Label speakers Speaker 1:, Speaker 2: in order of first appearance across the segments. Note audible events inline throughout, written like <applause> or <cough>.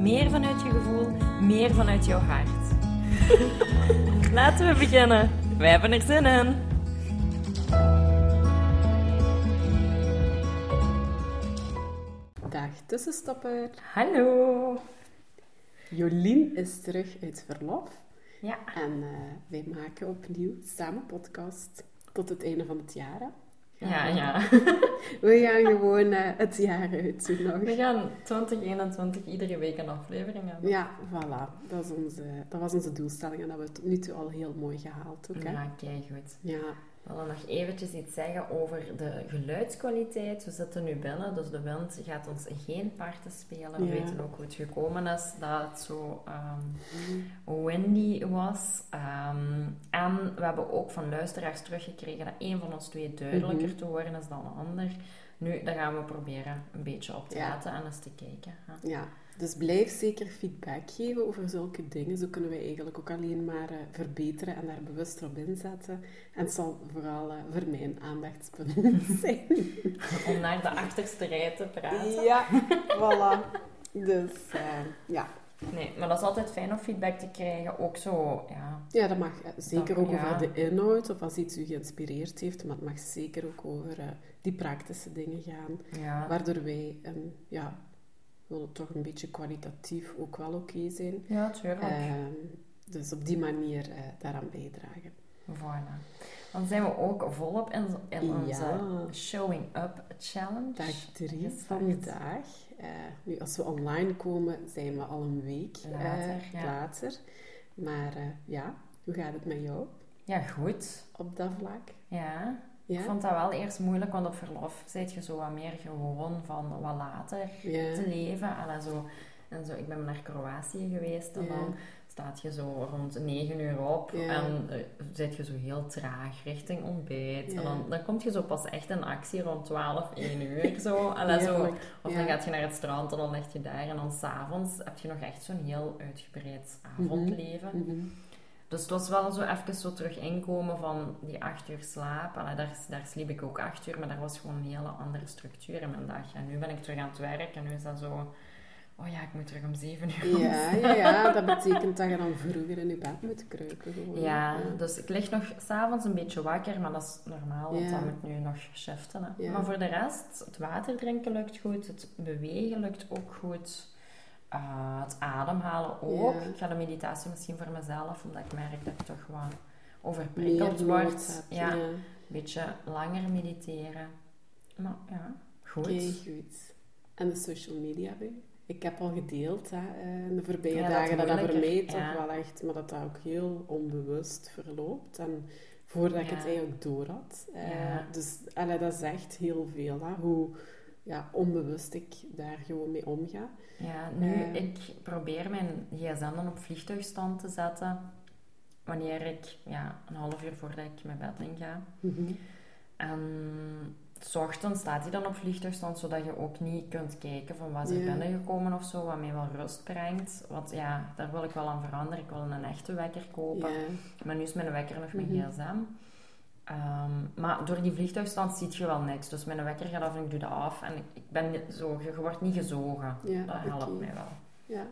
Speaker 1: meer vanuit je gevoel, meer vanuit jouw hart. <laughs> Laten we beginnen. Wij hebben er zin in.
Speaker 2: Dag tussenstopper.
Speaker 1: Hallo.
Speaker 2: Jolien is terug uit verlof.
Speaker 1: Ja,
Speaker 2: En eh, wij maken opnieuw samen podcast tot het einde van het jaar.
Speaker 1: Ja, ja. <laughs>
Speaker 2: We gaan gewoon eh, het jaar uit doen nog.
Speaker 1: We gaan 2021 iedere week een aflevering hebben.
Speaker 2: Ja, voilà. Dat, is onze, dat was onze doelstelling en dat hebben we tot nu toe al heel mooi gehaald ook. Hè?
Speaker 1: Ja, kijk goed.
Speaker 2: Ja.
Speaker 1: We willen nog eventjes iets zeggen over de geluidskwaliteit. We zitten nu binnen, dus de wind gaat ons geen parten spelen. We weten ook hoe het gekomen is dat het zo ehm, windy was. Ehm, en we hebben ook van luisteraars teruggekregen dat een van ons twee duidelijker
Speaker 2: Mhm.
Speaker 1: te horen is dan de ander. Nu, daar gaan we proberen een beetje op te
Speaker 2: Ja.
Speaker 1: letten en eens te kijken. hè.
Speaker 2: ja, dus blijf zeker feedback geven over zulke dingen. Zo kunnen wij eigenlijk ook alleen maar eh, verbeteren en daar bewust op inzetten. En het zal vooral eh, voor mijn aandachtspunt <laughs> zijn.
Speaker 1: Om naar de achterste rij te praten.
Speaker 2: ja, voilà. Dus eh, ja.
Speaker 1: Nee, maar dat is altijd fijn om feedback te krijgen. Ook zo, ja,
Speaker 2: ja, dat mag zeker ook
Speaker 1: ja.
Speaker 2: over de inhoud of als iets u geïnspireerd heeft. Maar het mag zeker ook over die praktische dingen gaan.
Speaker 1: ja.
Speaker 2: Waardoor wij een, ja, willen toch een beetje kwalitatief ook wel oké zijn.
Speaker 1: Ja, tuurlijk.
Speaker 2: Ehm, dus op die manier eh, daaraan bijdragen.
Speaker 1: Voilà. Dan zijn we ook volop in, in onze. Showing Up Challenge.
Speaker 2: Dag 3
Speaker 1: gestart.
Speaker 2: vandaag. Eh, nu, als we online komen, zijn we al een week eh,
Speaker 1: Later, ja.
Speaker 2: later. Maar eh, ja, hoe gaat het met jou
Speaker 1: Ja, goed.
Speaker 2: op dat vlak?
Speaker 1: Ja.
Speaker 2: Ja?
Speaker 1: Ik vond dat wel eerst moeilijk, want op verlof zit je zo wat meer gewoon van wat later
Speaker 2: Ja.
Speaker 1: te leven. Alla, zo. En zo, ik ben naar Kroatië geweest en
Speaker 2: Ja.
Speaker 1: dan staat je zo rond 9 uur op en zit je zo heel traag richting ontbijt. En dan, dan kom je zo pas echt in actie rond 12, 1 uur <laughs> zo. Alla, zo. Of dan gaat je naar het strand en dan leg je daar. En dan s'avonds heb je nog echt zo'n heel uitgebreid avondleven.
Speaker 2: Mhm.
Speaker 1: Dus het was wel zo even zo terug inkomen van die acht uur slaap. Allee, daar, daar sliep ik ook acht uur, maar daar was gewoon een hele andere structuur in mijn dag. En nu ben ik terug aan het werk en nu is dat zo... Oh ja, ik moet terug om zeven uur
Speaker 2: Ja, ja, ja, dat betekent dat je dan vroeger in je bed moet kruipen. Gewoon.
Speaker 1: Ja, dus ik lig nog s'avonds een beetje wakker, maar dat is normaal, want
Speaker 2: Ja.
Speaker 1: dat moet nu nog shiften. Hè. Maar voor de rest, het water drinken lukt goed, het bewegen lukt ook goed, eh, het ademhalen ook.
Speaker 2: Ja.
Speaker 1: Ik ga de meditatie misschien voor mezelf, omdat ik merk dat ik toch
Speaker 2: Meer
Speaker 1: overprikkeld word. Ja,
Speaker 2: ja.
Speaker 1: een beetje langer mediteren. Maar ja, goed.
Speaker 2: Oké, goed. En de social media bij? Ik heb al gedeeld hè, eh, in de voorbije
Speaker 1: Ja,
Speaker 2: dagen dat dat voor mij toch wel echt, maar dat dat ook heel onbewust verloopt. En voordat ik het eigenlijk door had.
Speaker 1: Ja.
Speaker 2: Dus allee, dat echt heel veel, hè, hoe ja, onbewust ik daar gewoon mee omga.
Speaker 1: Ja, nu,
Speaker 2: Eh.
Speaker 1: ik probeer mijn gsm dan op vliegtuigstand te zetten wanneer ik, ja, een half uur voordat ik mijn bed in ga.
Speaker 2: Mhm.
Speaker 1: En s ochtends staat hij dan op vliegtuigstand, zodat je ook niet kunt kijken van wat is er
Speaker 2: Ja.
Speaker 1: binnengekomen of zo, wat mij wel rust brengt. Want ja, daar wil ik wel aan veranderen. Ik wil een echte wekker kopen. Maar nu is mijn wekker nog mijn
Speaker 2: Mhm.
Speaker 1: gsm. Ehm, maar door die vliegtuigstand ziet je wel niks. Dus mijn wekker gaat af en ik doe dat af. En ik, ik ben zo, je, wordt niet gezogen.
Speaker 2: Ja,
Speaker 1: dat helpt mij wel.
Speaker 2: Ja.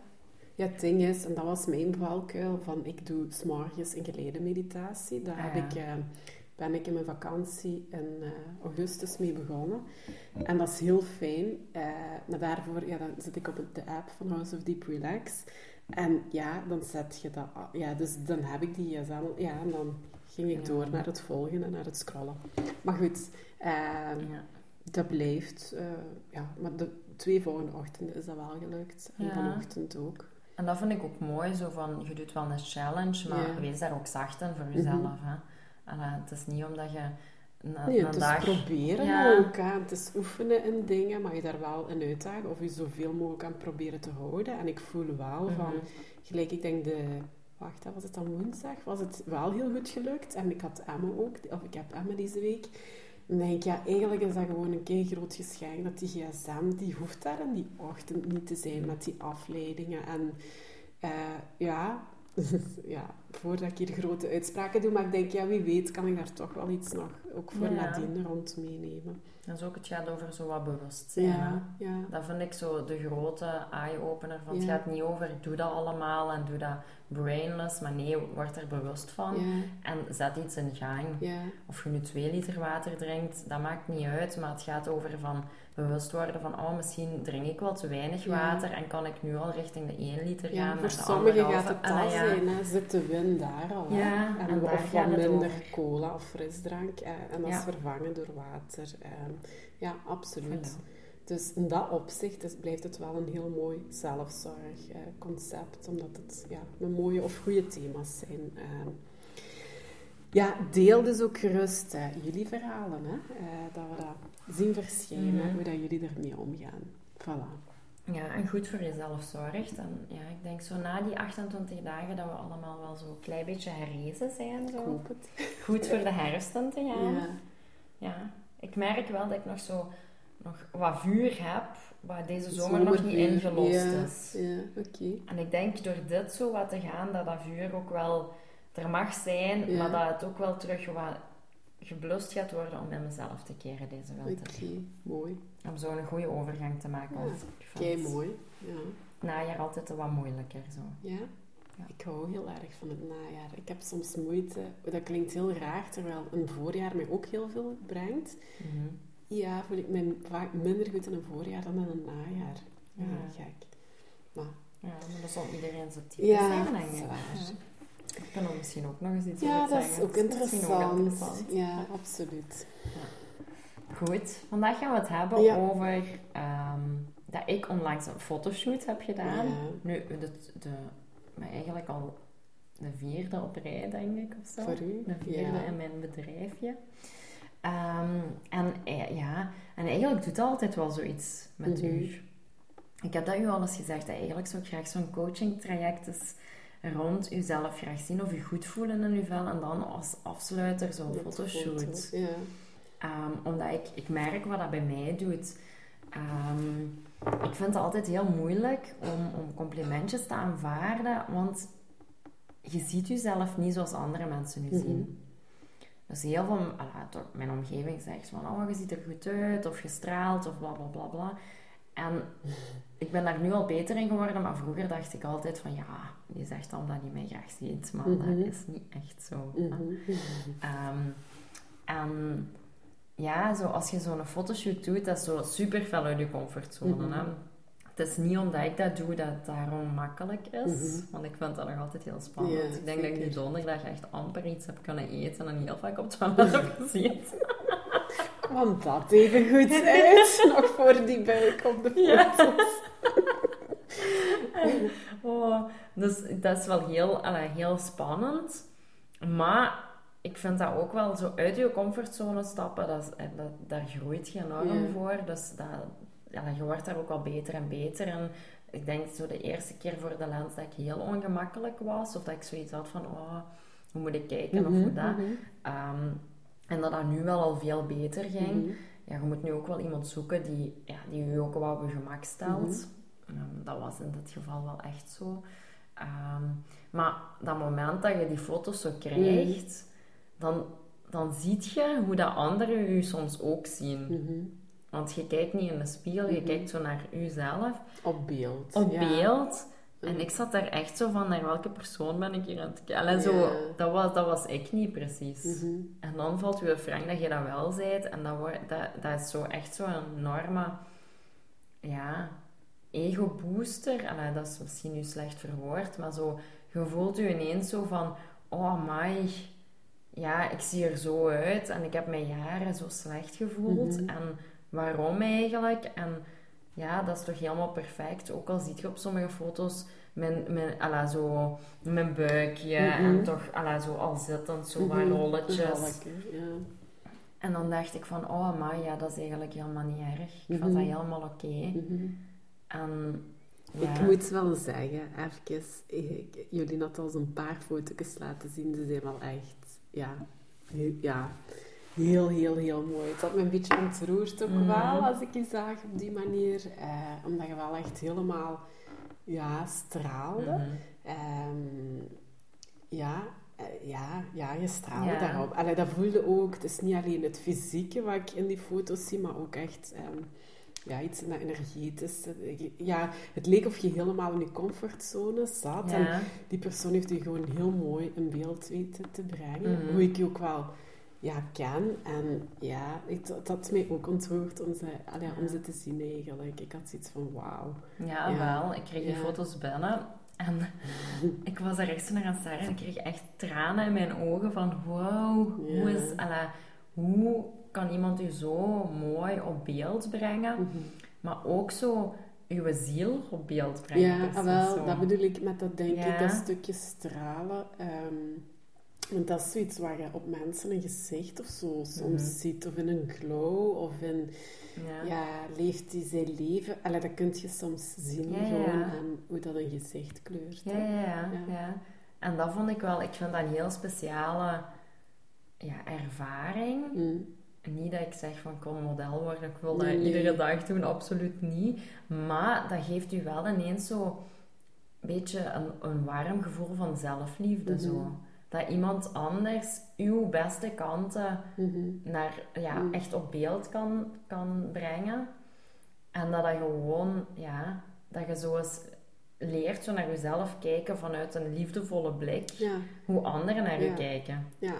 Speaker 2: ja, het ding is, en dat was mijn valkuil, van ik doe s'morgens een geleide meditatie. Daar heb
Speaker 1: Ah, ja.
Speaker 2: ik, eh, ben ik in mijn vakantie in eh, augustus mee begonnen. En dat is heel fijn. eh, maar daarvoor ja, dan zit ik op de app van House of Deep Relax. En ja, dan zet je dat... Ja, dus dan heb ik die gsm. Ja, en dan ging ik door naar het volgen en naar het scrollen. Maar goed, eh,
Speaker 1: Ja.
Speaker 2: dat blijft... eh, ja, maar de twee volgende ochtenden is dat wel gelukt. En vanochtend ook.
Speaker 1: En dat vind ik ook mooi, zo van, je doet wel een challenge, maar wees daar ook zacht in voor
Speaker 2: Mhm.
Speaker 1: jezelf. Hè? En, eh, het is niet omdat je na,
Speaker 2: Nee, het is
Speaker 1: dag...
Speaker 2: proberen
Speaker 1: Ja.
Speaker 2: ook. Hè. Het is oefenen in dingen, maar je daar wel in uitdagen of je zoveel mogelijk aan proberen te houden. En ik voel wel van,
Speaker 1: Mhm.
Speaker 2: gelijk ik denk de, wacht, was het dan woensdag? Was het wel heel goed gelukt. En ik had Emma ook, of ik heb Emma deze week. Dan denk ik, ja, eigenlijk is dat gewoon een keer groot geschenk. Dat die gsm, die hoeft daar in die ochtend niet te zijn met die afleidingen. En eh, ja, <laughs> ja, voordat ik hier grote uitspraken doe, maar ik denk, ja, wie weet kan ik daar toch wel iets nog, ook voor
Speaker 1: Ja.
Speaker 2: nadien rond meenemen.
Speaker 1: Dat is ook het gaat over zo wat bewustzijn.
Speaker 2: Ja, ja.
Speaker 1: Dat vind ik zo de grote eye-opener. Van Het gaat niet over doe dat allemaal en doe dat brainless. Maar nee, word er bewust van. En zet iets in gang.
Speaker 2: ja,
Speaker 1: Of je nu twee liter water drinkt, dat maakt niet uit. Maar het gaat over van bewust worden van oh, misschien drink ik wel te weinig
Speaker 2: Ja.
Speaker 1: water. En kan ik nu al richting de 1 liter
Speaker 2: ja.
Speaker 1: gaan.
Speaker 2: Voor
Speaker 1: naar de
Speaker 2: sommigen gaat het dat
Speaker 1: ja,
Speaker 2: zijn, hè. zit de win daar al.
Speaker 1: Ja,
Speaker 2: en,
Speaker 1: en
Speaker 2: of wat minder cola of frisdrank. eh, en dat
Speaker 1: Ja.
Speaker 2: is vervangen door water. eh. ja, absoluut. Dus in dat opzicht blijft het wel een heel mooi zelfzorgconcept, omdat het ja, een mooie of goede thema's zijn. eh. Ja, deel dus ook gerust jullie verhalen, hè? eh, dat we dat zien verschijnen,
Speaker 1: Mhm.
Speaker 2: hoe dat jullie ermee omgaan. Voilà.
Speaker 1: Ja, en goed voor jezelf zorgt. En ja, ik denk zo na die 28 dagen dat we allemaal wel zo een klein beetje herrezen zijn. Zo. Goed voor de herfst te gaan.
Speaker 2: Ja.
Speaker 1: Ja, ik merk wel dat ik nog zo nog wat vuur heb, wat deze zomer nog niet ingelost
Speaker 2: ja,
Speaker 1: is.
Speaker 2: Ja, oké.
Speaker 1: En ik denk door dit zo wat te gaan, dat dat vuur ook wel er mag zijn,
Speaker 2: Ja.
Speaker 1: maar dat het ook wel terug wat geblust gaat worden om in mezelf te keren deze
Speaker 2: Oké,
Speaker 1: winter.
Speaker 2: mooi.
Speaker 1: Om zo een goede overgang te maken.
Speaker 2: Ja, Kei mooi. Ja.
Speaker 1: najaar altijd wat moeilijker. Zo.
Speaker 2: Ja?
Speaker 1: Ja.
Speaker 2: Ik hou heel erg van het najaar. Ik heb soms moeite, dat klinkt heel raar, terwijl een voorjaar mij ook heel veel brengt.
Speaker 1: Mhm.
Speaker 2: Ja, voel ik me vaak minder goed in een voorjaar dan in een najaar. Ja, gek.
Speaker 1: Ja, maar dat zal iedereen zijn type
Speaker 2: Ja,
Speaker 1: zijn, denk ik. Ja. Ik kan er misschien ook nog eens iets
Speaker 2: Ja,
Speaker 1: over
Speaker 2: dat
Speaker 1: zeggen.
Speaker 2: is ook
Speaker 1: Dat is misschien ook
Speaker 2: interessant.
Speaker 1: interessant.
Speaker 2: Ja, absoluut.
Speaker 1: Goed, vandaag gaan we het hebben
Speaker 2: Ja.
Speaker 1: over ehm, dat ik onlangs een fotoshoot heb gedaan.
Speaker 2: Ja.
Speaker 1: Nu, de, de, maar eigenlijk al de vierde op rij, denk ik, of zo.
Speaker 2: Voor u?
Speaker 1: De vierde
Speaker 2: Ja.
Speaker 1: in mijn bedrijfje. Ehm, en eh, ja, en eigenlijk doet altijd wel zoiets met
Speaker 2: Mhm.
Speaker 1: u. Ik heb dat u al eens gezegd, dat eigenlijk ik graag zo'n coaching traject is rond uzelf graag zien of u goed voelen in uw vel en dan als afsluiter zo'n fotoshoot.
Speaker 2: foto. Ja.
Speaker 1: Ehm, omdat ik, ik merk wat dat bij mij doet. Ehm, ik vind het altijd heel moeilijk om, om complimentjes te aanvaarden, want je ziet jezelf niet zoals andere mensen
Speaker 2: Mhm.
Speaker 1: zien. Dus heel veel, ala, toch, mijn omgeving zegt van, oh, je ziet er goed uit, of je straalt, of bla bla bla bla. En ik ben daar nu al beter in geworden, maar vroeger dacht ik altijd van, ja, die zegt dan dat hij mij graag ziet, maar
Speaker 2: Mhm.
Speaker 1: dat is niet echt zo.
Speaker 2: Mhm.
Speaker 1: Ehm, en ja, zo als je zo'n fotoshoot doet, dat is zo super veel uit je comfortzone.
Speaker 2: Mhm.
Speaker 1: hè. Het is niet omdat ik dat doe dat het daarom makkelijk is,
Speaker 2: Mhm.
Speaker 1: want ik vind dat nog altijd heel spannend.
Speaker 2: Ja,
Speaker 1: ik denk dat ik die donderdag echt amper iets heb kunnen eten en heel vaak op het <laughs> toilet heb gezien.
Speaker 2: Kwam dat even goed uit, <laughs> nog voor die buik op de
Speaker 1: Ja.
Speaker 2: foto's. <laughs>
Speaker 1: Oh, dus dat is wel heel, allee, heel spannend. Maar ik vind dat ook wel zo uit je comfortzone stappen, dat, is- dat, daar groeit je enorm
Speaker 2: Ja.
Speaker 1: voor. Dus dat, ja, je wordt daar ook wel beter en beter. En ik denk zo de eerste keer voor de lens dat ik heel ongemakkelijk was. Of dat ik zoiets had van, oh, hoe moet ik kijken of hoe dat.
Speaker 2: Mhm.
Speaker 1: Ehm, en dat dat nu wel al veel beter ging.
Speaker 2: Mhm.
Speaker 1: Ja, je moet nu ook wel iemand zoeken die, ja, die je ook wel op je gemak stelt.
Speaker 2: Mhm.
Speaker 1: Ehm, dat was in dit geval wel echt zo. Ehm, maar dat moment dat je die foto's zo krijgt, dan, dan zie je hoe dat anderen je soms ook zien.
Speaker 2: Mhm.
Speaker 1: Want je kijkt niet in de spiegel, je
Speaker 2: Mhm.
Speaker 1: kijkt zo naar jezelf
Speaker 2: Op beeld.
Speaker 1: op
Speaker 2: ja.
Speaker 1: beeld. En
Speaker 2: Mhm.
Speaker 1: ik zat daar echt zo van, naar welke persoon ben ik hier aan het kijken? En zo, dat, was, dat was ik niet precies.
Speaker 2: Mhm.
Speaker 1: En dan valt je frank dat je dat wel zijt. En dat, wordt, dat, dat is zo echt zo'n enorme ja, ego-booster. Allee, dat is misschien nu slecht verwoord, maar zo, je voelt je ineens zo van, oh my, ja, ik zie er zo uit en ik heb mij jaren zo slecht gevoeld.
Speaker 2: Mhm.
Speaker 1: En waarom eigenlijk? En ja, dat is toch helemaal perfect. Ook al ziet je op sommige foto's mijn, mijn, ala, zo, mijn buikje
Speaker 2: Mhm.
Speaker 1: en toch ala, zo al zittend, zo
Speaker 2: Mhm.
Speaker 1: rolletjes.
Speaker 2: Rolletje, ja.
Speaker 1: En dan dacht ik van, oh maar ja, dat is eigenlijk helemaal niet erg. Ik vond dat
Speaker 2: Mhm.
Speaker 1: helemaal oké.
Speaker 2: Mhm.
Speaker 1: En ja,
Speaker 2: Ik moet wel zeggen, even, ik- jullie hadden al een paar foto's laten zien. Ze zijn wel echt, ja, ja, heel, heel, heel mooi. Het had me een beetje ontroerd ook
Speaker 1: Mhm.
Speaker 2: wel, als ik je zag op die manier. Eh, omdat je wel echt helemaal, ja, straalde.
Speaker 1: mhm.
Speaker 2: Ehm, ja, eh, ja, ja, je straalde
Speaker 1: Ja.
Speaker 2: daarop. Allee, dat voelde ook. Het is niet alleen het fysieke wat ik in die foto's zie, maar ook echt ehm, ja, iets in dat energetische. Ja, het leek of je helemaal in je comfortzone zat. En die persoon heeft je gewoon heel mooi in beeld weten te brengen.
Speaker 1: Mhm.
Speaker 2: Hoe ik je ook wel ja, ken. En ja, het, het had mij ook ontroerd om ze, allee, om ze te zien eigenlijk. Ik had zoiets van wauw.
Speaker 1: Ja,
Speaker 2: Ja.
Speaker 1: wel. Ik kreeg die
Speaker 2: Ja.
Speaker 1: foto's binnen en <laughs> ik was er echt zo naar aan het staren en ik kreeg echt tranen in mijn ogen van wow, hoe is, hoe kan iemand u zo mooi op beeld brengen,
Speaker 2: Mhm.
Speaker 1: maar ook zo uw ziel op beeld brengen.
Speaker 2: Ja,
Speaker 1: Dus
Speaker 2: wel,
Speaker 1: zo.
Speaker 2: dat bedoel ik met dat, denk ik, dat stukje stralen. ehm, want dat is zoiets waar je op mensen een gezicht of zo soms
Speaker 1: Mhm.
Speaker 2: ziet. Of in een glow, of in,
Speaker 1: Ja.
Speaker 2: ja, leeft hij zijn leven? Allee, dat kun je soms zien,
Speaker 1: Ja,
Speaker 2: gewoon
Speaker 1: ja.
Speaker 2: aan hoe dat een gezicht kleurt.
Speaker 1: Ja, ja, ja,
Speaker 2: Ja.
Speaker 1: ja. En dat vond ik wel, ik vind dat een heel speciale ja, ervaring.
Speaker 2: Mm.
Speaker 1: Niet dat ik zeg van kom model worden, ik wil dat
Speaker 2: Nee,
Speaker 1: iedere dag doen, absoluut niet. Maar dat geeft u wel ineens zo een beetje een, een warm gevoel van zelfliefde.
Speaker 2: Mhm.
Speaker 1: zo. Dat iemand anders uw beste kanten
Speaker 2: Mhm.
Speaker 1: naar, ja,
Speaker 2: Mhm.
Speaker 1: echt op beeld kan, kan brengen. En dat dat gewoon, ja, dat je zo eens leert zo naar jezelf kijken vanuit een liefdevolle blik.
Speaker 2: Ja,
Speaker 1: Hoe anderen naar
Speaker 2: Ja.
Speaker 1: je kijken.
Speaker 2: ja.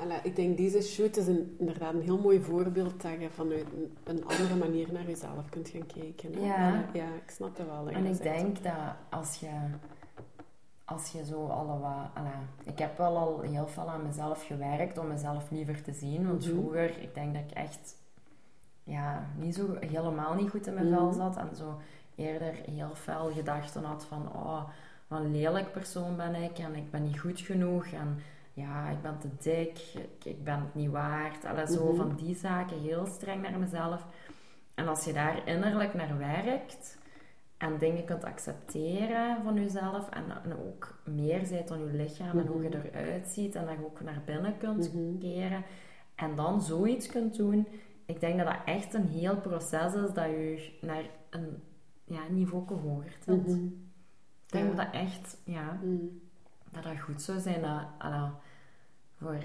Speaker 2: Allee, ik denk deze shoot is een, inderdaad een heel mooi voorbeeld dat je vanuit een, een andere manier naar jezelf kunt gaan kijken. hè.
Speaker 1: Ja.
Speaker 2: Ja, ik snap dat wel. dat
Speaker 1: En ik denk dat als je, als je zo alle wat... ik heb wel al heel veel aan mezelf gewerkt om mezelf liever te zien. Want
Speaker 2: Mhm.
Speaker 1: vroeger, ik denk dat ik echt ja, niet zo, helemaal niet goed in mijn
Speaker 2: Mhm.
Speaker 1: vel zat. En zo eerder heel fel gedachten had van... Oh, wat een lelijk persoon ben ik en ik ben niet goed genoeg. En ja, ik ben te dik, ik, ik ben het niet waard. Alla, zo
Speaker 2: Mhm.
Speaker 1: van die zaken, heel streng naar mezelf. En als je daar innerlijk naar werkt en dingen kunt accepteren van jezelf en, en ook meer zijt dan je lichaam en hoe je
Speaker 2: Mhm.
Speaker 1: eruit ziet en dat je ook naar binnen kunt
Speaker 2: Mhm.
Speaker 1: keren en dan zoiets kunt doen, ik denk dat dat echt een heel proces is dat je naar een ja, niveau hoger tilt.
Speaker 2: Mhm.
Speaker 1: Ik denk
Speaker 2: Ja.
Speaker 1: dat dat echt, ja, dat dat goed zou zijn dat, voor,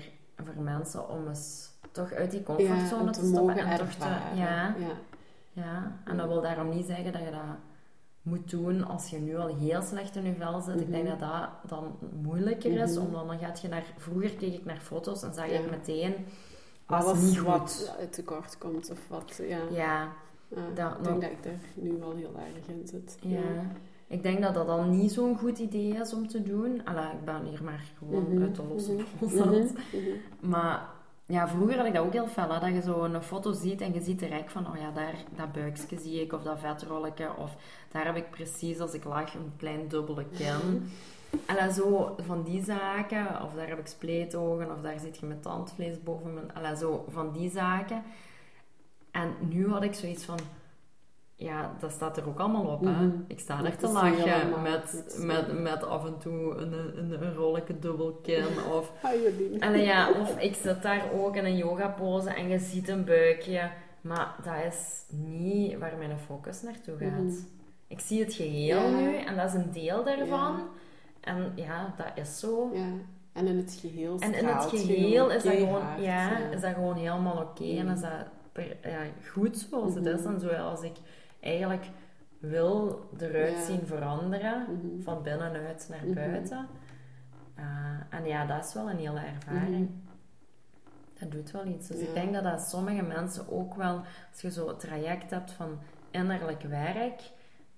Speaker 1: voor mensen om eens toch uit die comfortzone
Speaker 2: om
Speaker 1: te,
Speaker 2: te
Speaker 1: stappen en toch te, ja.
Speaker 2: ja,
Speaker 1: en dat wil daarom niet zeggen dat je dat moet doen als je nu al heel slecht in je vel zit. Ik denk
Speaker 2: Mhm.
Speaker 1: dat dat dan moeilijker is,
Speaker 2: Mhm.
Speaker 1: omdat dan gaat je naar... Vroeger keek ik naar foto's en zag
Speaker 2: Ja.
Speaker 1: ik meteen... Was
Speaker 2: Alles
Speaker 1: niet goed.
Speaker 2: wat uit tekort komt of wat, ja.
Speaker 1: Ja,
Speaker 2: Ja,
Speaker 1: dat-
Speaker 2: ik denk
Speaker 1: dat-
Speaker 2: dat ik daar nu wel heel erg in zit.
Speaker 1: ja. Ik denk dat dat dan niet zo'n goed idee is om te doen. Alla, ik ben hier maar gewoon
Speaker 2: Mhm,
Speaker 1: uit de losse <laughs> het-
Speaker 2: mhm.
Speaker 1: Maar ja, vroeger had ik dat ook heel fel. Hè? Dat je zo een foto ziet en je ziet direct van... Oh ja, daar, dat buikje zie ik. Of dat vetrolletje. Of daar heb ik precies als ik lach een klein dubbele kin. <laughs> En dan zo van die zaken. Of daar heb ik spleetogen. Of daar zit je met tandvlees boven mijn... Alla, zo van die zaken. En nu had ik zoiets van... Ja, dat staat er ook allemaal op. Hè?
Speaker 2: Mhm.
Speaker 1: Ik sta
Speaker 2: Dat
Speaker 1: er te lachen met, met, met af en toe een, een, een rolletje dubbelkin. <laughs> Of en ja, <laughs> of ik zit daar ook in een yoga pose en je ziet een buikje. Maar dat is niet waar mijn focus naartoe gaat.
Speaker 2: Mhm.
Speaker 1: Ik zie het geheel
Speaker 2: Ja.
Speaker 1: nu en dat is een deel daarvan.
Speaker 2: Ja.
Speaker 1: En ja, dat is zo.
Speaker 2: Ja. En in het geheel
Speaker 1: En in het geheel is dat, gewoon, ja, is dat gewoon helemaal oké. En
Speaker 2: Mhm.
Speaker 1: is dat per- ja, goed zoals het is.
Speaker 2: Mhm.
Speaker 1: En zoals ik eigenlijk wil eruit
Speaker 2: Ja.
Speaker 1: zien veranderen.
Speaker 2: Mhm.
Speaker 1: Van binnenuit naar
Speaker 2: Mhm.
Speaker 1: buiten. Uh, en ja, dat is wel een hele ervaring. Dat doet wel iets. Dus
Speaker 2: Mhm. Ja.
Speaker 1: ik denk dat dat sommige mensen ook wel, als je zo het traject hebt van innerlijk werk,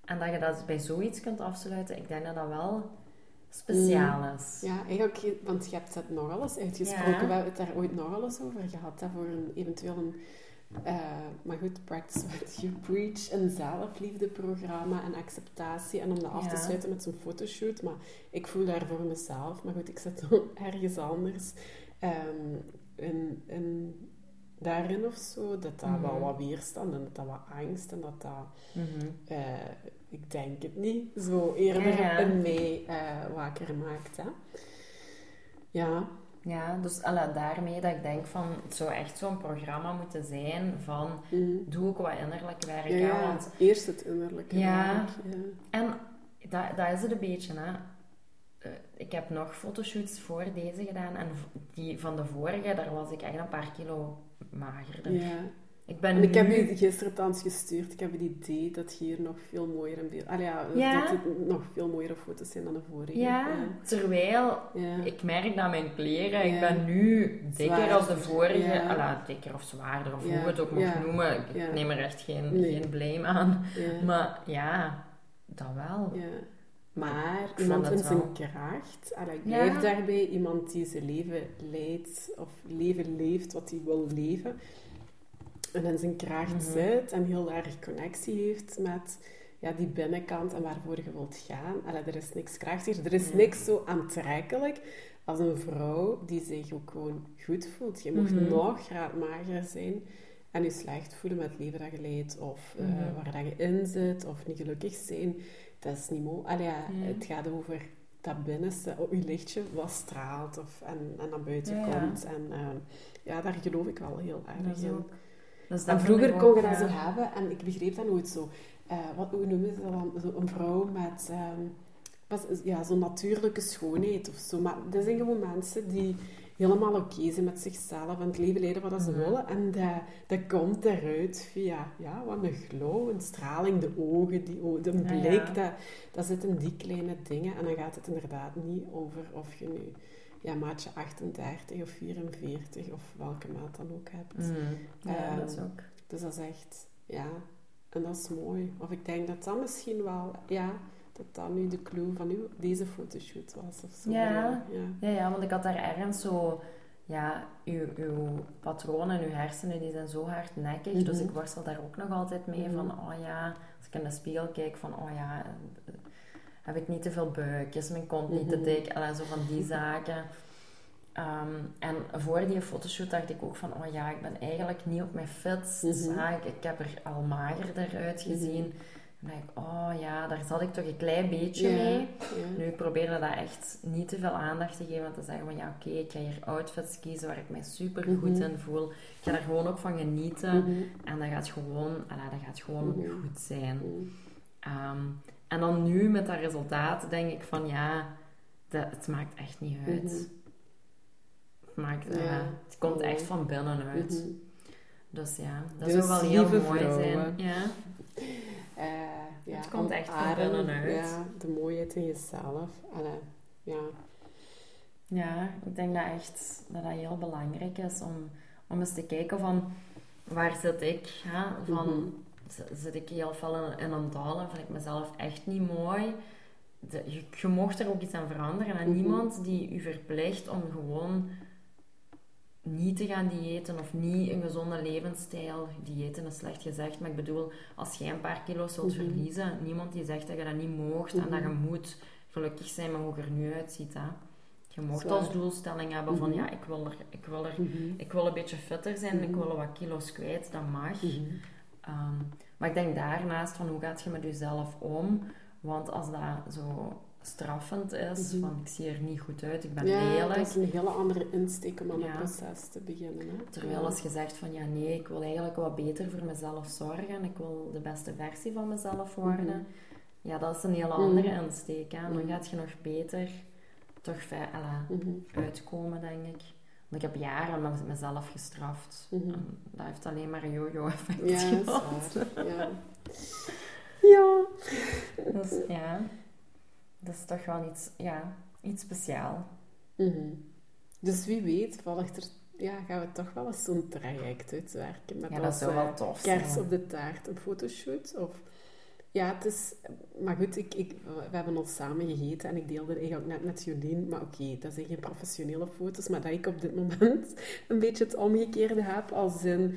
Speaker 1: en dat je dat bij zoiets kunt afsluiten, ik denk dat dat wel speciaal is.
Speaker 2: Ja, eigenlijk, want je hebt het nogal eens uitgesproken.
Speaker 1: Ja.
Speaker 2: We hebben het daar ooit nogal eens over gehad. Hè, voor een, eventueel een, eh, maar goed, practice what you preach. Een zelfliefdeprogramma en acceptatie. En om dat af te sluiten met zo'n fotoshoot. Maar ik voel daar voor mezelf. Maar goed, ik zit <laughs> dan ergens anders. ehm, een, een daarin of zo. Dat dat wel
Speaker 1: Mhm.
Speaker 2: wat weerstand en dat dat wat angst en dat dat...
Speaker 1: Mhm.
Speaker 2: eh, ik denk het niet. Zo eerder
Speaker 1: Ja, ja.
Speaker 2: in mij eh, wakker maakt. Hè? Ja.
Speaker 1: Ja, dus alla, daarmee dat ik denk van, het zou echt zo'n programma moeten zijn van,
Speaker 2: Mm.
Speaker 1: doe ook wat innerlijk werk.
Speaker 2: Ja, ja,
Speaker 1: Want,
Speaker 2: eerst het innerlijke.
Speaker 1: Ja.
Speaker 2: werk, ja.
Speaker 1: en dat, dat is het een beetje, hè. Eh, Ik heb nog fotoshoots voor deze gedaan en die van de vorige, daar was ik echt een paar kilo magerder.
Speaker 2: Ja.
Speaker 1: Ik ben
Speaker 2: En ik heb u gisteren thans gestuurd. Ik heb het idee dat hier nog veel mooier in beeld... Ja,
Speaker 1: Ja.
Speaker 2: dat het nog veel mooiere foto's zijn dan de vorige.
Speaker 1: Ja, terwijl ik merk dat mijn kleren, ik ben nu dikker
Speaker 2: Zwaarder,
Speaker 1: als de vorige, alla, dikker of zwaarder, of hoe je het ook mag noemen. Ik neem er echt geen,
Speaker 2: Nee.
Speaker 1: geen blame aan. Maar ja, dat wel.
Speaker 2: Ja. Maar iemand in zijn
Speaker 1: wel.
Speaker 2: kracht, allee, ik blijf daarbij, iemand die zijn leven leidt, of leven leeft wat hij wil leven, en in zijn kracht
Speaker 1: Mhm.
Speaker 2: zit en heel erg connectie heeft met ja, die binnenkant en waarvoor je wilt gaan. Allee, er is niks krachtiger, er is
Speaker 1: Ja.
Speaker 2: niks zo aantrekkelijk als een vrouw die zich ook gewoon goed voelt. Je mag
Speaker 1: Mhm.
Speaker 2: nog graag mager zijn en je slecht voelen met het leven dat je leidt, of eh,
Speaker 1: Mhm.
Speaker 2: waar dat je in zit, of niet gelukkig zijn. Dat is niet mooi. Ja. Het gaat over dat binnenste, oh, je lichtje wat straalt of, en, en naar buiten
Speaker 1: Ja, ja.
Speaker 2: komt. En eh, ja, daar geloof ik wel heel erg in.
Speaker 1: ook...
Speaker 2: En
Speaker 1: dat
Speaker 2: vroeger kon je dat zo hebben en ik begreep dat nooit zo. Eh, wat, hoe noemen ze dat dan? Zo een vrouw met ehm, ja, zo'n natuurlijke schoonheid of zo. Maar dat zijn gewoon mensen die helemaal oké zijn met zichzelf en het leven leiden wat ze
Speaker 1: Mhm.
Speaker 2: willen. En dat, dat komt eruit via ja, wat een glow, een straling, de ogen, die, de blik.
Speaker 1: ja.
Speaker 2: Dat, dat zit in die kleine dingen. En dan gaat het inderdaad niet over of je nu ja, maatje 38 of 44 of welke maat dan ook hebt.
Speaker 1: Mhm. Ja, dat is
Speaker 2: Ehm,
Speaker 1: ook...
Speaker 2: Dus dat is echt, ja, en dat is mooi. Of ik denk dat dat misschien wel, ja, dat dat nu de clue van uw, deze fotoshoot was of zo.
Speaker 1: Ja.
Speaker 2: ja.
Speaker 1: Ja, ja, want ik had daar ergens zo... Ja, uw, uw patronen en uw hersenen die zijn zo hardnekkig.
Speaker 2: Mhm.
Speaker 1: Dus ik worstel daar ook nog altijd mee
Speaker 2: Mhm.
Speaker 1: van... Oh ja, als ik in de spiegel kijk van... Oh ja, heb ik niet te veel buik? Is mijn kont niet te
Speaker 2: Mhm.
Speaker 1: dik? En zo van die zaken. Ehm, en voor die fotoshoot dacht ik ook van... Oh ja, ik ben eigenlijk niet op mijn fitst.
Speaker 2: Mhm.
Speaker 1: Ah, ik, ik heb er al magerder uitgezien.
Speaker 2: Mhm.
Speaker 1: En dan dacht ik... Oh ja, daar zat ik toch een klein beetje mee. Nu, ik probeerde dat echt niet te veel aandacht te geven. En te zeggen van, ja, oké, ik ga hier outfits kiezen waar ik mij super goed
Speaker 2: Mhm.
Speaker 1: in voel. Ik ga er gewoon ook van genieten.
Speaker 2: Mhm.
Speaker 1: En dat gaat gewoon, dat gaat gewoon goed zijn.
Speaker 2: Mhm.
Speaker 1: En dan nu, met dat resultaat, denk ik van, ja, dat, het maakt echt niet uit.
Speaker 2: Mhm.
Speaker 1: Het, maakt,
Speaker 2: Ja,
Speaker 1: eh, het komt echt van binnenuit.
Speaker 2: Mhm.
Speaker 1: Dus ja, dat
Speaker 2: Dus,
Speaker 1: zou wel heel mooi
Speaker 2: vrouwen.
Speaker 1: zijn. Ja.
Speaker 2: Eh, ja,
Speaker 1: Het komt echt van
Speaker 2: omarm,
Speaker 1: binnenuit.
Speaker 2: Ja, de mooiheid in jezelf. Allee, ja.
Speaker 1: Ja, ik denk dat echt dat dat heel belangrijk is om, om eens te kijken van waar zit ik? Hè? Van,
Speaker 2: Mhm.
Speaker 1: Zit ik heel veel in, in een dal en vind ik mezelf echt niet mooi? De, je, je mocht er ook iets aan veranderen en
Speaker 2: Mhm.
Speaker 1: niemand die u verplicht om gewoon niet te gaan diëten of niet een gezonde levensstijl. Diëten is slecht gezegd, maar ik bedoel, als jij een paar kilo's wilt
Speaker 2: Mhm.
Speaker 1: verliezen, niemand die zegt dat je dat niet moogt en dat je
Speaker 2: Mhm.
Speaker 1: moet gelukkig zijn met hoe je er nu uitziet. Hè? Je mocht als doelstelling hebben van ja, ik wil, er, ik, wil er, ik wil een beetje fitter zijn, ik
Speaker 2: Mhm.
Speaker 1: wil wat kilo's kwijt, dat mag. Ehm, maar ik denk daarnaast van hoe gaat je met jezelf om? Want als dat zo straffend is,
Speaker 2: Mhm.
Speaker 1: van ik zie er niet goed uit, ik ben
Speaker 2: Ja,
Speaker 1: lelijk.
Speaker 2: dat is een hele andere insteek om aan
Speaker 1: Ja.
Speaker 2: het proces te beginnen. Hè?
Speaker 1: Terwijl als je zegt van ja nee, ik wil eigenlijk wat beter voor mezelf zorgen, ik wil de beste versie van mezelf worden.
Speaker 2: Mhm.
Speaker 1: Ja, dat is een hele
Speaker 2: Mhm.
Speaker 1: andere insteek. Hè? Dan gaat je nog beter toch uitkomen, denk ik. Want ik heb jaren me- mezelf gestraft.
Speaker 2: Mhm.
Speaker 1: Dat heeft alleen maar een yo-yo-effect
Speaker 2: Ja,
Speaker 1: gehad.
Speaker 2: Ja. <laughs> ja.
Speaker 1: Dus <laughs> ja, dat is toch wel iets, ja, iets speciaals.
Speaker 2: Mhm. Dus wie weet volgt er, ja, gaan we toch wel eens zo'n traject uitwerken met
Speaker 1: Ja, dat zou
Speaker 2: eh,
Speaker 1: wel tof
Speaker 2: kers op de taart, een fotoshoot. Of, ja, het is... Maar goed, ik, ik, we hebben al samen gegeten en ik deelde eigenlijk net met Jolien. Maar oké, dat zijn geen professionele foto's. Maar dat ik op dit moment <laughs> een beetje het omgekeerde heb. Als in...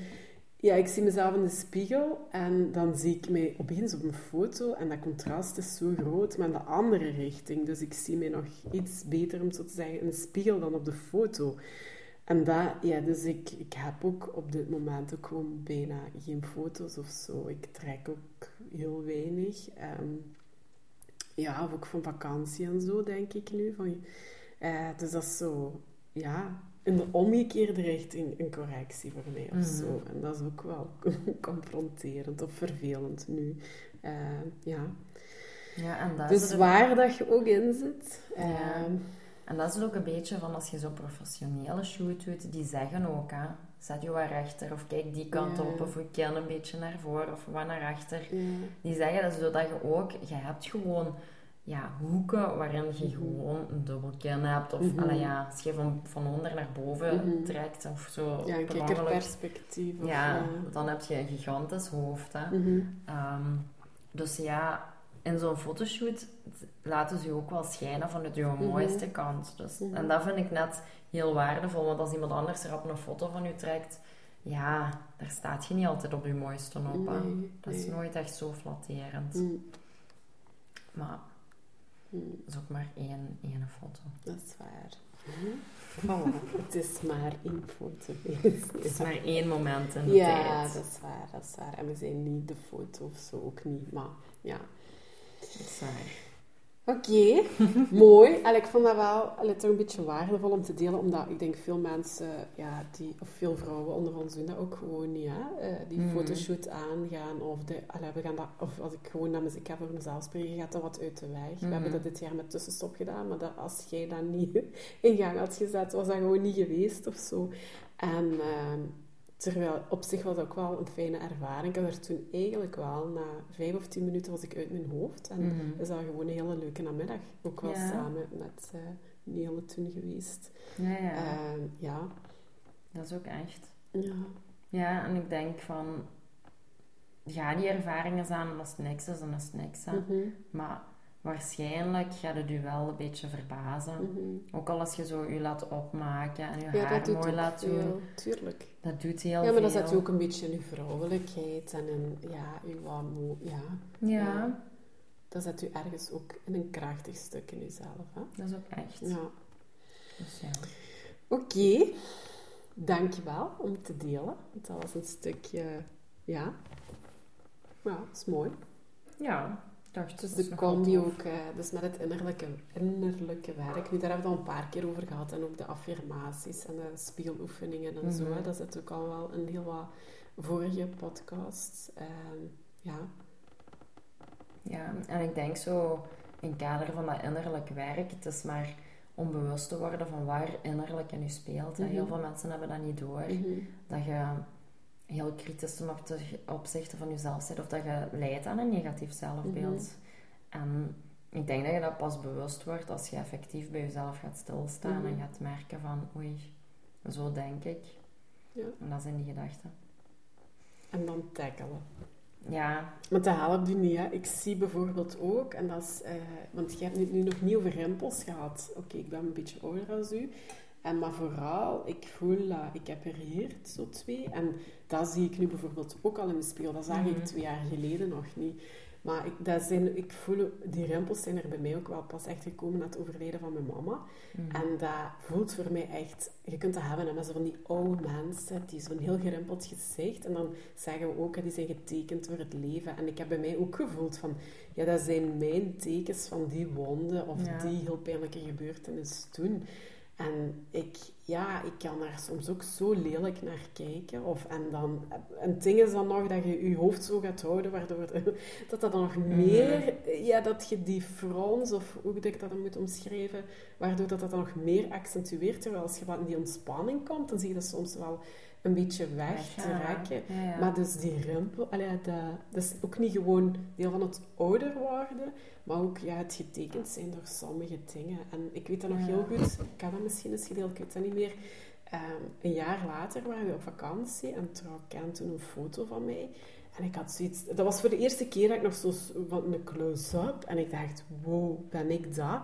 Speaker 2: Ja, ik zie mezelf in de spiegel en dan zie ik mij opeens op een foto en dat contrast is zo groot, maar in de andere richting. Dus ik zie mij nog iets beter, om zo te zeggen, in de spiegel dan op de foto. En dat, ja, dus ik, ik heb ook op dit moment ook gewoon bijna geen foto's of zo. Ik trek ook heel weinig. Ehm, ja, of ook van vakantie en zo, denk ik nu. Van, uh, dus dat is zo, ja, een omgekeerde richting een correctie voor mij of zo. Mhm. En dat is ook wel <laughs> confronterend of vervelend nu. Uh, ja.
Speaker 1: ja en dat
Speaker 2: dus waar dat je ook in zit.
Speaker 1: Ja. Ehm, en dat is ook een beetje van als je zo professionele shoot doet, die zeggen ook, hè, zet je wat rechter of kijk die kant op of ik ken een beetje naar voren of wat naar achter. Die zeggen dat zodat je ook, je hebt gewoon ja, hoeken waarin je mhm. gewoon een dubbelkin hebt. Of mm ja, als je van, van onder naar boven mhm. trekt of zo.
Speaker 2: Ja, een kijkerperspectief.
Speaker 1: Ja, dan heb je een gigantisch hoofd. Hè. Mhm. Ehm, dus ja, in zo'n fotoshoot laten ze je ook wel schijnen vanuit je mooiste kant. Dus, En dat vind ik net heel waardevol. Want als iemand anders er op een foto van je trekt, ja, daar staat je niet altijd op je mooiste op. dat is nooit echt zo flatterend. Maar dat is ook maar één, één foto.
Speaker 2: Dat is waar. het is maar één foto.
Speaker 1: het is maar één moment in de
Speaker 2: ja,
Speaker 1: tijd.
Speaker 2: Ja, dat is waar, dat is waar. En we zijn niet de foto of zo, ook niet. Maar ja.
Speaker 1: Waar.
Speaker 2: Oké, <laughs> mooi. En ik vond dat wel allee, toch een beetje waardevol om te delen, omdat ik denk veel mensen, ja, die, of veel vrouwen onder ons doen dat ook gewoon niet, hè? Uh, die mm. fotoshoot aangaan. Of, de, allee, we gaan dat, of als ik gewoon naar muziek heb voor mezelf spreken, gaat dat wat uit de weg. We hebben dat dit jaar met tussenstop gedaan, maar dat, als jij dat niet <laughs> in gang had gezet, was dat gewoon niet geweest of zo. En... Uh, Terwijl op zich was dat ook wel een fijne ervaring. Ik had toen eigenlijk wel, na vijf of tien minuten was ik uit mijn hoofd. En mm is dat gewoon een hele leuke namiddag. Ook wel samen met uh, Nele toen geweest.
Speaker 1: Ja, ja.
Speaker 2: Uh, ja.
Speaker 1: Dat is ook echt.
Speaker 2: Ja.
Speaker 1: Ja, en ik denk van... Ga die ervaringen aan als het niks is, dan is het niks. Mhm. Maar waarschijnlijk gaat het u wel een beetje verbazen. Mhm. Ook al als je zo je laat opmaken en je haar mooi laat doen.
Speaker 2: Tuurlijk.
Speaker 1: Dat doet heel veel.
Speaker 2: Ja, maar dat zet je ook een beetje in je vrouwelijkheid en in ja, je wat ja.
Speaker 1: Ja.
Speaker 2: Dat zet je ergens ook in een krachtig stuk in jezelf. Hè?
Speaker 1: Dat is ook echt.
Speaker 2: Ja.
Speaker 1: Dus ja.
Speaker 2: Oké. Okay. Dankjewel om te delen. Dat was een stukje, ja. Ja, dat is mooi.
Speaker 1: Ja,
Speaker 2: dus de combi ook, dus met het innerlijke, innerlijke werk. Nu, daar hebben we het al een paar keer over gehad. En ook de affirmaties en de spiegeloefeningen en zo. Hè. Mhm. Dat zit ook al wel in heel wat vorige podcasts. Uh, ja.
Speaker 1: Ja, en ik denk zo, in kader van dat innerlijk werk, het is maar om bewust te worden van waar innerlijk in je speelt. Mm Heel veel mensen hebben dat niet door. Mhm. Dat je heel kritisch ten opzichte van jezelf bent of dat je leidt aan een negatief zelfbeeld. Mhm. En ik denk dat je dat pas bewust wordt als je effectief bij jezelf gaat stilstaan en mhm. gaat merken van oei, zo denk ik.
Speaker 2: Ja.
Speaker 1: En dat zijn die gedachten.
Speaker 2: En dan tackelen.
Speaker 1: Ja.
Speaker 2: Maar dat helpt u niet. Hè. Ik zie bijvoorbeeld ook, en dat is, uh, want je hebt het nu nog niet over rimpels gehad. Oké, ik ben een beetje ouder als u. En maar vooral, ik voel dat ik heb er hier zo twee. En dat zie ik nu bijvoorbeeld ook al in de spiegel. Dat zag ik mhm. twee jaar geleden nog niet. Maar ik, dat zijn, ik voel, die rimpels zijn er bij mij ook wel pas echt gekomen na het overlijden van mijn mama. Mhm. En dat voelt voor mij echt... Je kunt dat hebben met zo van die oude mensen, die zo'n heel gerimpeld gezicht. En dan zeggen we ook, die zijn getekend door het leven. En ik heb bij mij ook gevoeld van... Ja, dat zijn mijn tekens van die wonden of die heel pijnlijke gebeurtenis toen. En ik, ja, ik kan daar soms ook zo lelijk naar kijken. Of, en, dan, en het ding is dan nog dat je je hoofd zo gaat houden, waardoor <laughs> dat dat dan nog mhm. meer, ja, dat je die frons, of hoe ik dat dan moet omschrijven, waardoor dat dat dan nog meer accentueert. Terwijl als je wat in die ontspanning komt, dan zie je dat soms wel een beetje weg te raken. Maar dus die rimpel, allee, dat, dat is ook niet gewoon deel van het ouder worden, maar ook ja, het getekend zijn door sommige dingen. En ik weet dat nog heel goed, ik had dat misschien eens gedeeld, ik weet dat niet meer. Um, een jaar later waren we op vakantie en trouw kent toen een foto van mij. En ik had zoiets... Dat was voor de eerste keer dat ik nog zo van een close-up. En ik dacht, wow, ben ik dat?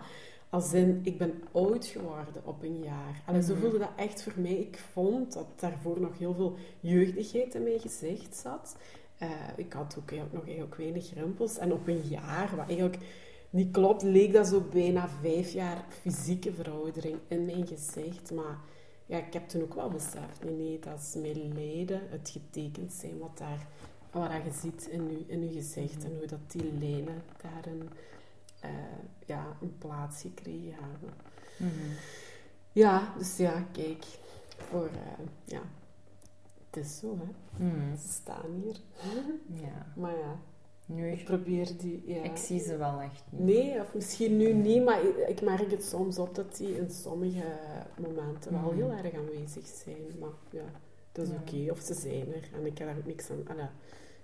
Speaker 2: Als in, ik ben oud geworden op een jaar. Allee, zo mhm. voelde dat echt voor mij. Ik vond dat daarvoor nog heel veel jeugdigheid in mijn gezicht zat. Uh, ik had ook nog eigenlijk weinig rimpels. En op een jaar, wat eigenlijk niet klopt, leek dat zo bijna vijf jaar fysieke veroudering in mijn gezicht. Maar ja, ik heb toen ook wel beseft, nee, nee, dat is mijn lijden, het getekend zijn, wat daar, wat je ziet in je, in je gezicht en hoe dat die lijnen daarin uh, ja, een plaats gekregen hebben.
Speaker 1: Mhm.
Speaker 2: Ja, dus ja, kijk, voor, uh, ja, het is zo, hè.
Speaker 1: Mhm.
Speaker 2: Ze staan hier. <laughs>
Speaker 1: Ja.
Speaker 2: Maar ja,
Speaker 1: Nu,
Speaker 2: ik probeer die, ja.
Speaker 1: ik zie ze wel echt niet.
Speaker 2: Nee, of misschien nu niet, maar ik, merk het soms op dat die in sommige momenten wel
Speaker 1: Mhm.
Speaker 2: heel erg aanwezig zijn. Maar ja, dat is
Speaker 1: Ja.
Speaker 2: oké, of ze zijn er. En ik heb daar ook niks aan. Allee,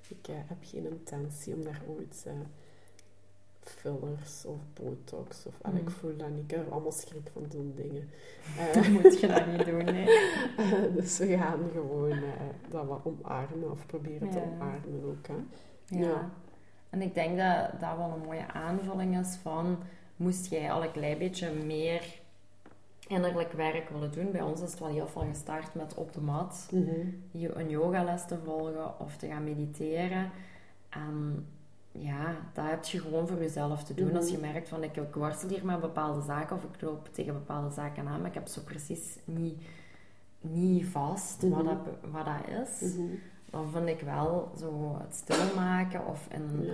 Speaker 2: ik eh, heb geen intentie om daar ooit eh, fillers of botox of...
Speaker 1: Mhm.
Speaker 2: ik voel dat niet. Ik heb allemaal schrik van zo'n dingen. <laughs> Eh,
Speaker 1: moet je dat niet doen, nee. <laughs>
Speaker 2: dus we gaan gewoon eh, dat wat omarmen of proberen te omarmen ook. Hè.
Speaker 1: Ja.
Speaker 2: Ja.
Speaker 1: En ik denk dat dat wel een mooie aanvulling is van... Moest jij al een klein beetje meer innerlijk werk willen doen? Bij ons is het wel heel veel gestart met op de mat
Speaker 2: Mhm.
Speaker 1: een yogales te volgen of te gaan mediteren. En ja, dat heb je gewoon voor jezelf te doen.
Speaker 2: Mhm.
Speaker 1: Als je merkt van ik, ik worstel hier met bepaalde zaken of ik loop tegen bepaalde zaken aan, maar ik heb zo precies niet, niet vast wat,
Speaker 2: Mhm.
Speaker 1: dat, wat dat is.
Speaker 2: Mhm.
Speaker 1: Dan vind ik wel zo het stilmaken of in,
Speaker 2: Ja.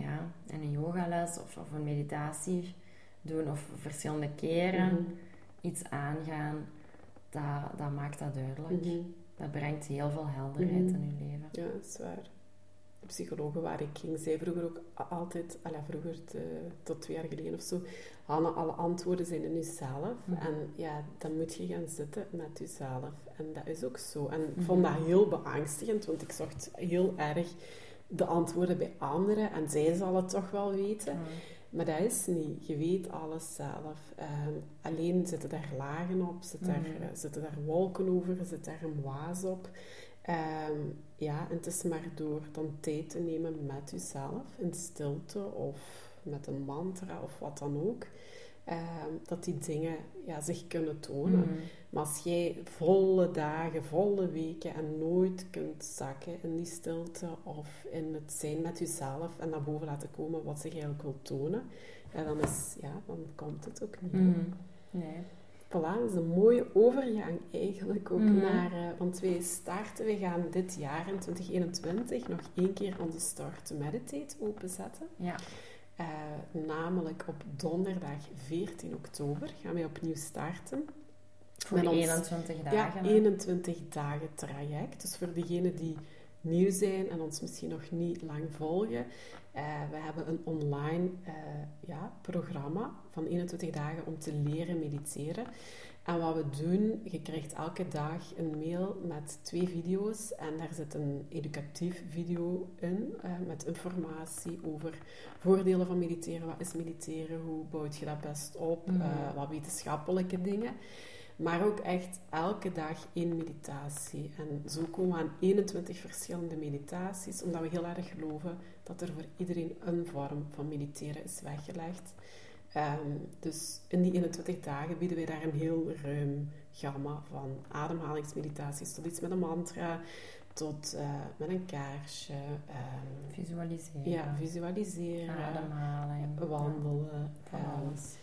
Speaker 1: ja, in een yogales of, of een meditatie doen of verschillende keren
Speaker 2: Mhm.
Speaker 1: iets aangaan, dat, dat maakt dat duidelijk.
Speaker 2: Mhm.
Speaker 1: Dat brengt heel veel helderheid
Speaker 2: Mhm.
Speaker 1: in je leven.
Speaker 2: Ja, dat is waar. De psychologe waar ik ging, zei vroeger ook altijd, vroeger te- tot twee jaar geleden of zo, Hanna, alle antwoorden zijn in jezelf.
Speaker 1: Mhm.
Speaker 2: En ja, dan moet je gaan zitten met jezelf. En dat is ook zo. En ik
Speaker 1: Mhm.
Speaker 2: vond dat heel beangstigend, want ik zocht heel erg de antwoorden bij anderen. En zij zal het toch wel weten.
Speaker 1: Ja.
Speaker 2: Maar dat is niet. Je weet alles zelf. Ehm, alleen zitten daar lagen op, zit daar,
Speaker 1: Mhm.
Speaker 2: eh, zitten daar wolken over, zit daar een waas op. Ehm, ja, en het is maar door dan tijd te nemen met jezelf, in stilte of met een mantra of wat dan ook, ehm, dat die dingen ja, zich kunnen tonen.
Speaker 1: Mhm.
Speaker 2: Maar als jij volle dagen, volle weken en nooit kunt zakken in die stilte of in het zijn met jezelf en naar boven laten komen wat zich eigenlijk wil tonen, ja, dan, is, ja, dan komt het ook niet.
Speaker 1: Mhm. Nee.
Speaker 2: Voilà, dat is een mooie overgang eigenlijk ook
Speaker 1: Mhm.
Speaker 2: naar... eh, want wij starten, we gaan dit jaar in 2021 nog één keer onze Start to Meditate openzetten.
Speaker 1: Ja.
Speaker 2: Eh, namelijk op donderdag 14 oktober gaan wij opnieuw starten.
Speaker 1: Voor
Speaker 2: Met ons-
Speaker 1: 21 dagen.
Speaker 2: Ja,
Speaker 1: hè?
Speaker 2: 21 dagen traject. Dus voor degenen die nieuw zijn en ons misschien nog niet lang volgen, eh, we hebben een online eh, ja, programma van 21 dagen om te leren mediteren. En wat we doen, je krijgt elke dag een mail met twee video's en daar zit een educatief video in eh, met informatie over voordelen van mediteren, wat is mediteren, hoe bouwt je dat best op, eh, wat wetenschappelijke dingen. Maar ook echt elke dag één meditatie. En zo komen we aan 21 verschillende meditaties, omdat we heel erg geloven dat er voor iedereen een vorm van mediteren is weggelegd. Ehm, dus in die 21 dagen bieden wij daar een heel ruim gamma van ademhalingsmeditaties tot iets met een mantra, tot eh, met een kaarsje, ehm,
Speaker 1: Visualiseren.
Speaker 2: ja, visualiseren,
Speaker 1: Ademhaling.
Speaker 2: wandelen.
Speaker 1: Van
Speaker 2: ehm,
Speaker 1: alles.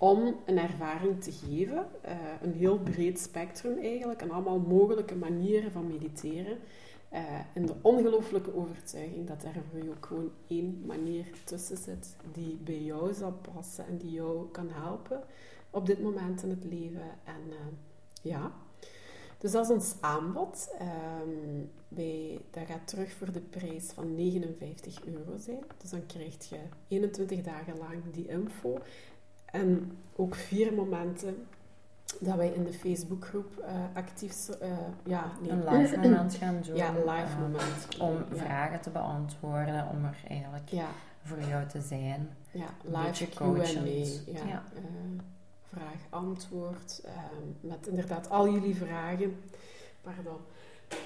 Speaker 2: Om een ervaring te geven. eh, een heel breed spectrum eigenlijk. En allemaal mogelijke manieren van mediteren. eh in de ongelooflijke overtuiging dat er voor je ook gewoon één manier tussen zit die bij jou zal passen en die jou kan helpen op dit moment in het leven. En eh, ja, dus dat is ons aanbod. Ehm, bij, dat gaat terug voor de prijs van 59 euro zijn. Dus dan krijg je 21 dagen lang die info. En ook vier momenten dat wij in de Facebookgroep eh actief eh, ja, nee.
Speaker 1: Een live <clears throat> moment gaan doen.
Speaker 2: Ja, live
Speaker 1: eh,
Speaker 2: moment.
Speaker 1: Om
Speaker 2: ja.
Speaker 1: vragen te beantwoorden, om er eigenlijk
Speaker 2: Ja,
Speaker 1: voor jou te zijn.
Speaker 2: ja, live Q&A. Ja,
Speaker 1: Ja.
Speaker 2: vraag-antwoord. eh, met inderdaad al jullie vragen. Pardon.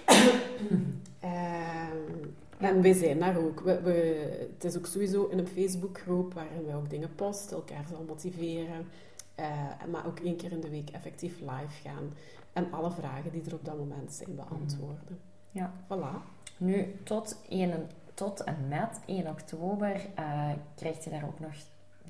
Speaker 2: <clears throat> En wij zijn daar ook. We, we- het is ook sowieso in een Facebookgroep waarin we ook dingen posten, elkaar zal motiveren. eh, maar ook één keer in de week effectief live gaan. En alle vragen die er op dat moment zijn beantwoorden.
Speaker 1: Ja.
Speaker 2: Voilà.
Speaker 1: Nu, tot, 1, tot en met 1 oktober eh krijg je daar ook nog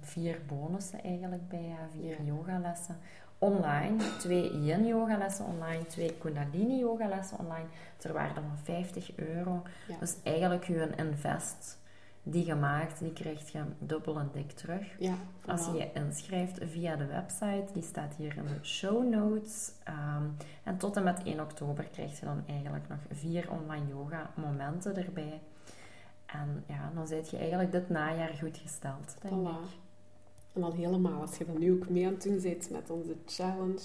Speaker 1: vier bonussen eigenlijk bij, ja, vier
Speaker 2: Ja.
Speaker 1: yogalessen. Online. Twee yin yogalessen online, twee kundalini yogalessen online. Ter waarde van 50 euro.
Speaker 2: Ja.
Speaker 1: Dus eigenlijk je invest die je maakt, die krijg je dubbel en dik terug.
Speaker 2: Ja,
Speaker 1: Als je je inschrijft via de website, die staat hier in de show notes. Ehm, en tot en met 1 oktober krijg je dan eigenlijk nog vier online yoga momenten erbij. En ja, dan zit je eigenlijk dit najaar goed gesteld, denk
Speaker 2: Voilà.
Speaker 1: ik.
Speaker 2: En al helemaal, als je dan nu ook mee aan het doen bent met onze challenge,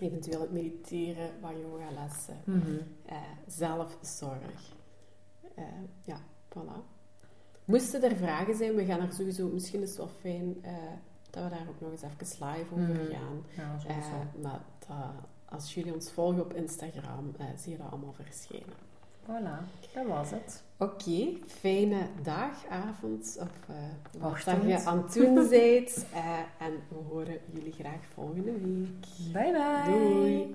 Speaker 2: eventueel het mediteren, wat yogalessen,
Speaker 1: Mhm.
Speaker 2: eh, zelfzorg. Eh, ja, voilà. Moesten er vragen zijn, we gaan er sowieso, misschien is het wel fijn eh, dat we daar ook nog eens even live over
Speaker 1: Mhm.
Speaker 2: gaan.
Speaker 1: Ja.
Speaker 2: Eh, maar dat, als jullie ons volgen op Instagram, eh, zie je dat allemaal verschijnen.
Speaker 1: Voilà, dat was het.
Speaker 2: Oké, fijne dag, avond of eh wat dat je aan het doen <laughs> bent. Eh, en we horen jullie graag volgende week.
Speaker 1: Bye bye.
Speaker 2: Doei.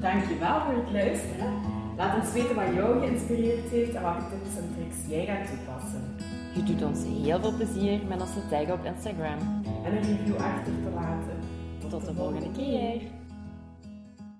Speaker 2: Dankjewel voor het luisteren. Laat ons weten wat jou geïnspireerd heeft en welke tips en tricks jij gaat toepassen.
Speaker 1: Je doet ons heel veel plezier met ons te taggen op Instagram.
Speaker 2: En een review achter te laten.
Speaker 1: Tot de volgende keer.